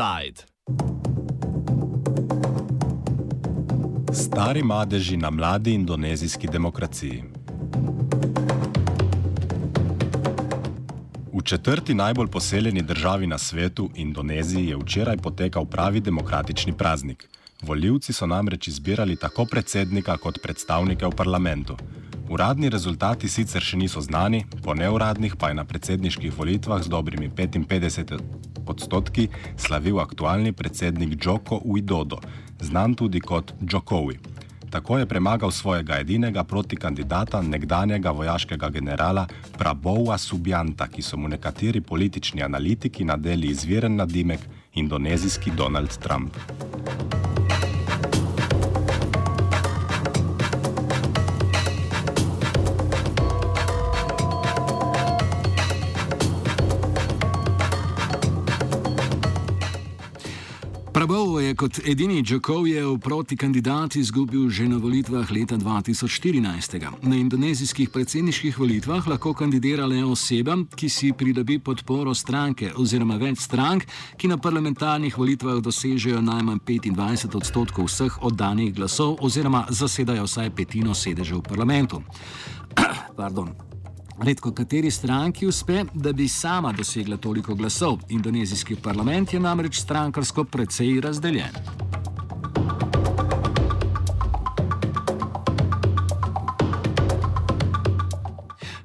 Inside. Stari madeži na mladi indonezijski demokraciji. V četrti najbolj poseljeni državi na svetu, Indoneziji, je včeraj potekal pravi demokratični praznik. Voljivci so namreč izbirali tako predsednika kot predstavnike v parlamentu. Uradni rezultati sicer še niso znani, po neuradnih pa je na predsedniških volitvah z dobrimi 55 odstotki slavil aktualni predsednik Joko Widodo, znan tudi kot Jokowi. Tako je premagal svojega edinega protikandidata, nekdanjega vojaškega generala Prabowa Subjanta, ki so mu nekateri politični analitiki nadeli izviren nadimek indonezijski Donald Trump. Kot edini Džokovjev proti kandidat izgubil že na volitvah leta 2014. Na indonezijskih predsedniških volitvah lahko kandidira le oseba, ki si pridobi podporo stranke oziroma več strank, ki na parlamentarnih volitvah dosežejo najmanj 25 odstotkov vseh oddanih glasov oziroma zasedajo vsaj petino sedežev v parlamentu. Pardon. Redko kateri stranki uspe, da bi sama dosegla toliko glasov. Indonezijski parlament je namreč strankarsko precej razdeljen.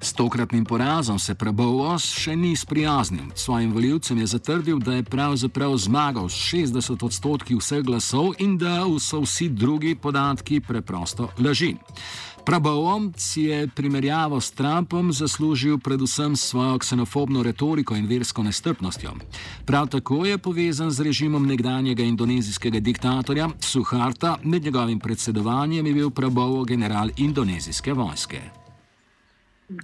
S tokratnim porazom se Prabovos še ni sprijaznil. Svojim voljivcem je zatrdil, da je pravzaprav zmagal s 60 odstotki vseh glasov in da so vsi drugi podatki preprosto laži. Prabovom si je primerjavo s Trumpom zaslužil predvsem s svojo ksenofobno retoriko in versko nestrpnostjo. Prav tako je povezan z režimom nekdanjega indonezijskega diktatorja Suharta, med njegovim predsedovanjem je bil Prabovo general indonezijske vojske.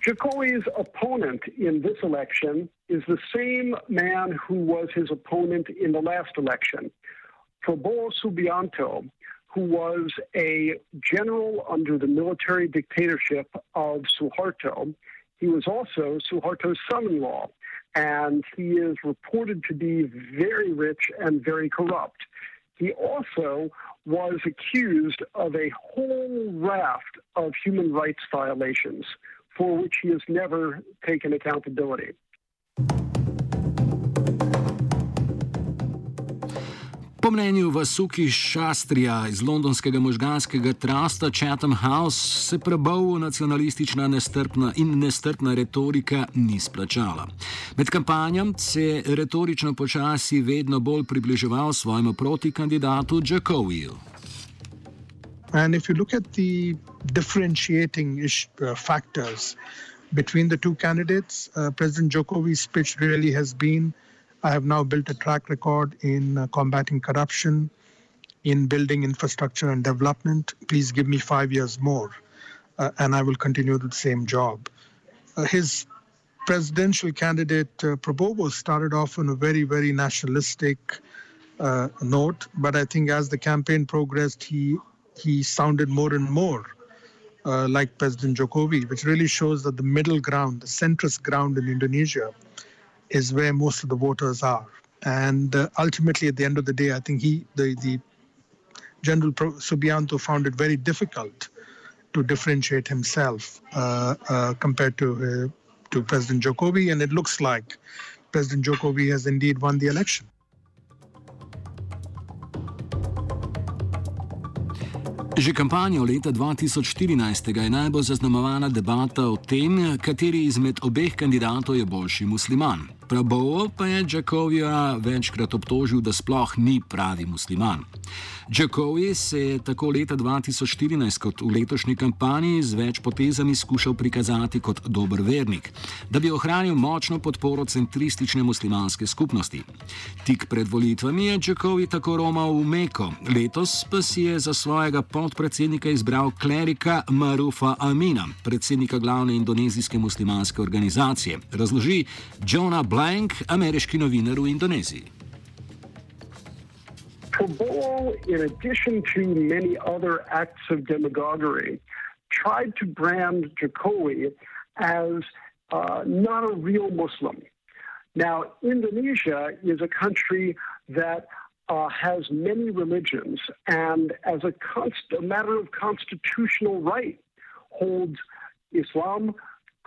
Jokowi's opponent in this election is the same man who was his opponent in the last election. Prabowo Subianto who was a general under the military dictatorship of Suharto. He was also Suharto's son in law, and he is reported to be very rich and very corrupt. He also was accused of a whole raft of human rights violations for which he has never taken accountability. Mnenju Vasuki Šastrija iz londonskega možganskega trasta Chatham House se prebov nacionalistična nestrpna in nestrpna retorika ni splačala. Med kampanjem se je retorično počasi vedno bolj približeval svojemu protikandidatu Jacoviju. And if you look at the differentiating ish, uh, factors between the two candidates, uh, President Jokovi's speech really has been I have now built a track record in uh, combating corruption, in building infrastructure and development. Please give me five years more, uh, and I will continue the same job. Uh, his presidential candidate, uh, Prabowo, started off on a very, very nationalistic uh, note, but I think as the campaign progressed, he he sounded more and more uh, like President Jokowi, which really shows that the middle ground, the centrist ground in Indonesia, is where most of the voters are. And uh, ultimately, at the end of the day, I think he, the, the General Pro- Subianto, found it very difficult to differentiate himself uh, uh, compared to uh, to President Jokowi, and it looks like President Jokowi has indeed won the election. Že kampanjo leta 2014 je najbolj zaznamovana debata o tem, kateri izmed obeh kandidatov je boljši musliman. Prabovo pa je Džakovija večkrat obtožil, da sploh ni pravi musliman. Džakovi se je tako leta 2014 kot v letošnji kampanji z več potezami skušal prikazati kot dober vernik, da bi ohranil močno podporo centristične muslimanske skupnosti. Tik pred volitvami je Džakovi tako romal v Meko, letos pa si je za svojega podpredsednika izbral klerika Marufa Amina, predsednika glavne indonezijske muslimanske organizacije, razloži Jonah Blank, ameriški novinar v Indoneziji. In addition to many other acts of demagoguery, tried to brand Jokowi as uh, not a real Muslim. Now, Indonesia is a country that uh, has many religions and, as a, a matter of constitutional right, holds Islam,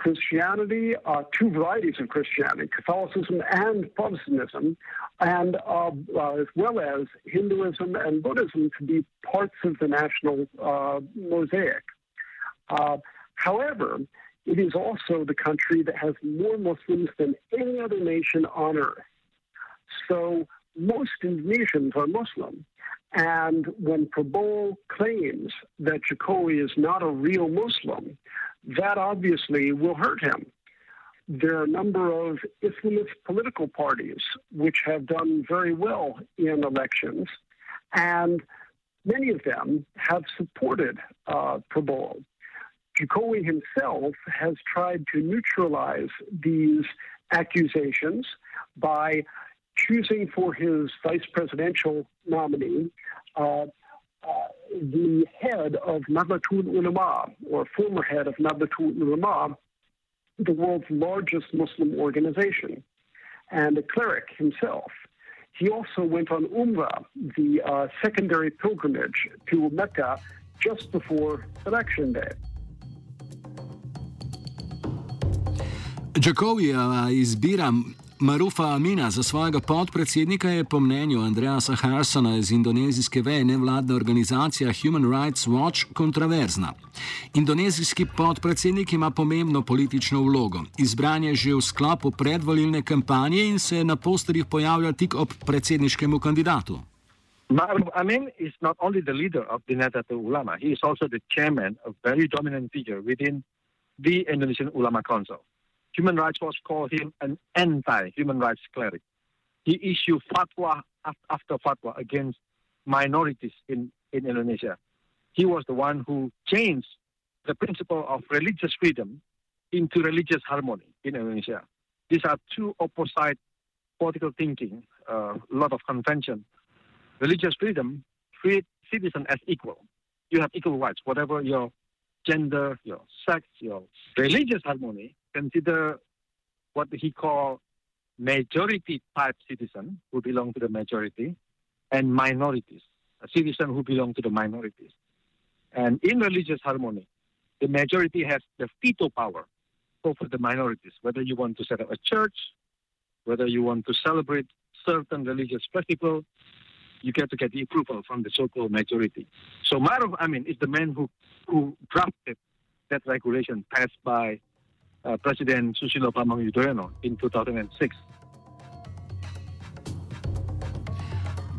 Christianity, uh, two varieties of Christianity, Catholicism and Protestantism, and uh, uh, as well as Hinduism and Buddhism to be parts of the national uh, mosaic. Uh, however, it is also the country that has more Muslims than any other nation on earth. So most Indonesians are Muslim. And when Prabowo claims that Jokowi is not a real Muslim, that obviously will hurt him. There are a number of Islamist political parties which have done very well in elections, and many of them have supported uh, Prabowo. Jokowi himself has tried to neutralize these accusations by choosing for his vice presidential nominee uh, the head of Nahdlatul Ulama, or former head of Nahdlatul Ulama, the world's largest Muslim organization, and a cleric himself. He also went on Umrah, the uh, secondary pilgrimage to Mecca, just before election day. Jakovija izbira Marufa Amina za svojega podpredsednika je po mnenju Andreasa Harsona iz indonezijske veje nevladna organizacija Human Rights Watch kontroverzna. Indonezijski podpredsednik ima pomembno politično vlogo. Izbran je že v sklopu predvolilne kampanje in se na posterjih pojavlja tik ob predsedniškem kandidatu. Maruf Amin is not only the leader of the Nahdlatul Ulama, he is also the chairman, a very dominant figure within the Indonesian Ulama Council. Human Rights Watch called him an anti-human rights cleric. He issued fatwa after fatwa against minorities in, in Indonesia. He was the one who changed the principle of religious freedom into religious harmony in Indonesia. These are two opposite political thinking, a uh, lot of convention. Religious freedom treat citizens as equal. You have equal rights, whatever your gender, your sex, your religious harmony consider what he called majority type citizen who belong to the majority and minorities, a citizen who belong to the minorities. And in religious harmony, the majority has the veto power over the minorities, whether you want to set up a church, whether you want to celebrate certain religious festival, you get to get the approval from the so-called majority. So Maruf Amin is the man who, who drafted that regulation passed by uh, President Susilo Bambang Yudhoyono in 2006.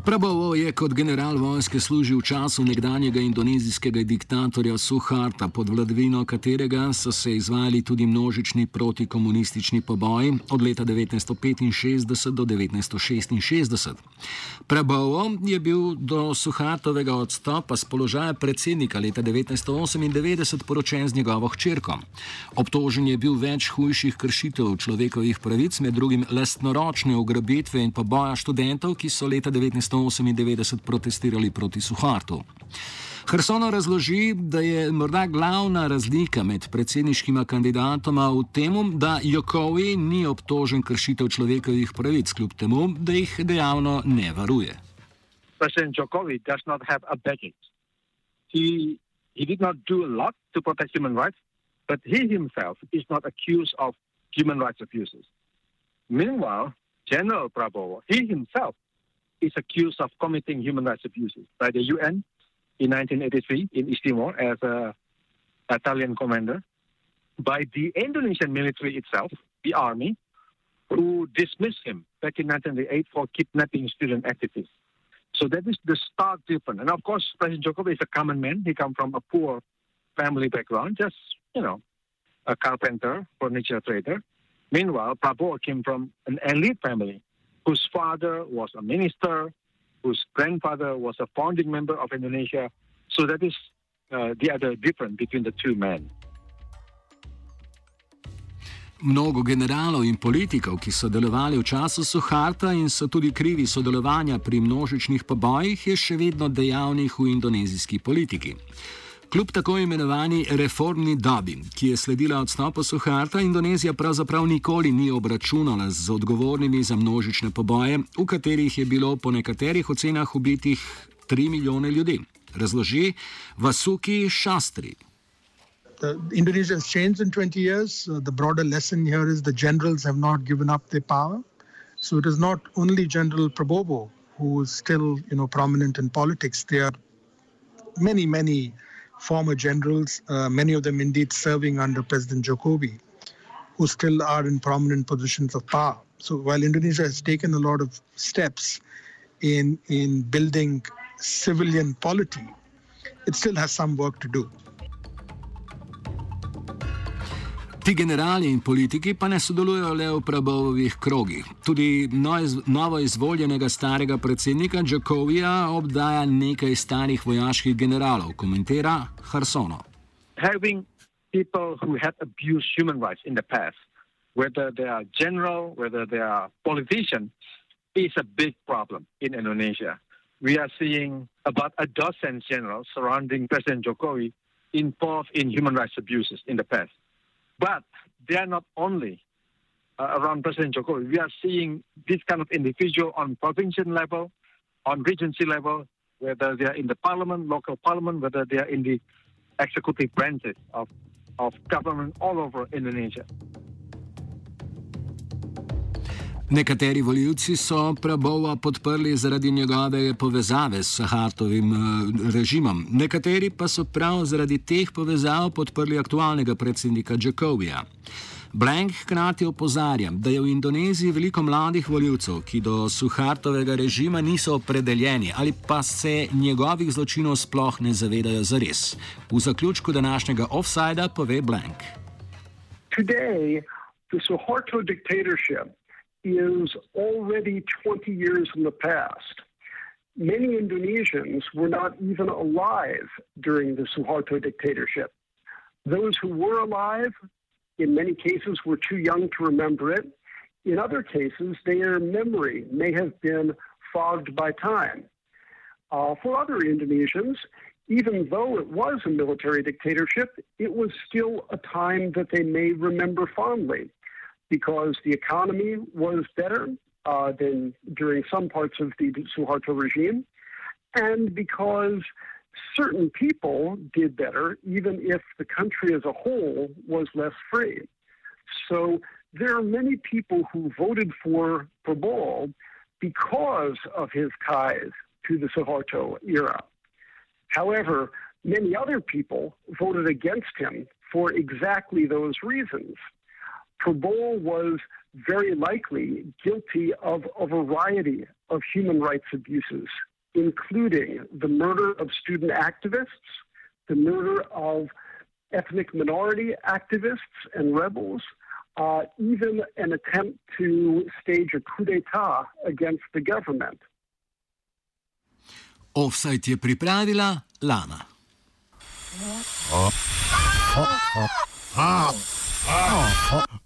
Prabovo je kot general vojske služil v času nekdanjega indonezijskega diktatorja Suharta, pod vladavino katerega so se izvajali tudi množični protikomunistični poboji od leta 1965 do 1966. Prabovo je bil do Suhartovega odstopa z položaja predsednika leta 1998 poročen z njegovo hčerko. Obtožen je bil več hujših kršitev človekovih pravic, med drugim lastnoročne ugrabitve in poboja študentov, ki so leta 1998 1998 protestirali proti Suhartu. Hrsono razloži, da je morda glavna razlika med predsedniškima kandidatoma v tem, da Jokowi ni obtožen kršitev človekovih pravic, kljub temu, da jih dejavno ne varuje. Predsednik Jokowi does not have a backing. He, he did not do a lot to protect human rights, but he himself is not accused of human rights abuses. Meanwhile, General Prabowo, he himself is accused of committing human rights abuses by the UN in 1983 in East Timor as a Italian commander, by the Indonesian military itself, the army, who dismissed him back in 1988 for kidnapping student activists. So that is the stark difference. And of course, President Jokowi is a common man. He comes from a poor family background, just, you know, a carpenter, furniture trader. Meanwhile, Prabowo came from an elite family whose father was a minister, whose grandfather was a founding member of Indonesia. So that is uh, the other difference between the two men. Mnogo generalov in politikov, ki so delovali v času Suharta in so tudi krivi sodelovanja pri množičnih pobojih, je še vedno dejavnih v indonezijski politiki. Kljub tako imenovani reformni dobi, ki je sledila odstopu Suharta, Indonezija pravzaprav nikoli ni obračunala z odgovornimi za množične poboje, v katerih je bilo po nekaterih ocenah ubitih 3 milijone ljudi. Razloži Vasuki Shastri. Uh, Indonesia has changed in 20 years. Uh, the broader lesson here is the generals have not given up their power. So it is not only General Prabowo who is still, you know, prominent in politics. There are many, many former generals, uh, many of them indeed serving under President Jokowi, who still are in prominent positions of power. So while Indonesia has taken a lot of steps in in building civilian polity, it still has some work to do. Ti generali in politiki pa ne sodelujo le v prebovih krogih. Tudi novo izvoljenega starega predsednika Džakovija obdaja nekaj starih vojaških generalov, komentira Harsono. Having people who had abused human rights in the past, whether they are general, whether they are politician, is a big problem in Indonesia. We are seeing about a dozen generals surrounding President Jokowi involved in human rights abuses in the past. But they are not only uh, around President Jokowi. We are seeing this kind of individual on provincial level, on regency level, whether they are in the parliament, local parliament, whether they are in the executive branches of, of government all over Indonesia. Nekateri voljivci so Prabova podprli zaradi njegove povezave s Sahartovim eh, režimom, nekateri pa so prav zaradi teh povezav podprli aktualnega predsednika Džakovija. Blank hkrati opozarja, da je v Indoneziji veliko mladih voljivcev, ki do Suhartovega režima niso opredeljeni ali pa se njegovih zločinov sploh ne zavedajo zares. V zaključku današnjega offsajda pove Blank. Today, the Suharto dictatorship is already 20 years in the past. Many Indonesians were not even alive during the Suharto dictatorship. Those who were alive, in many cases, were too young to remember it. In other cases, their memory may have been fogged by time. Uh, for other Indonesians, even though it was a military dictatorship, it was still a time that they may remember fondly because the economy was better uh, than during some parts of the Suharto regime, and because certain people did better, even if the country as a whole was less free. So there are many people who voted for Prabowo because of his ties to the Suharto era. However, many other people voted against him for exactly those reasons. Kabul was very likely guilty of a variety of human rights abuses, including the murder of student activists, the murder of ethnic minority activists and rebels, uh, even an attempt to stage a coup d'etat against the government. Offside je pripravila Lana. Oh. Oh. Oh. Oh. Oh.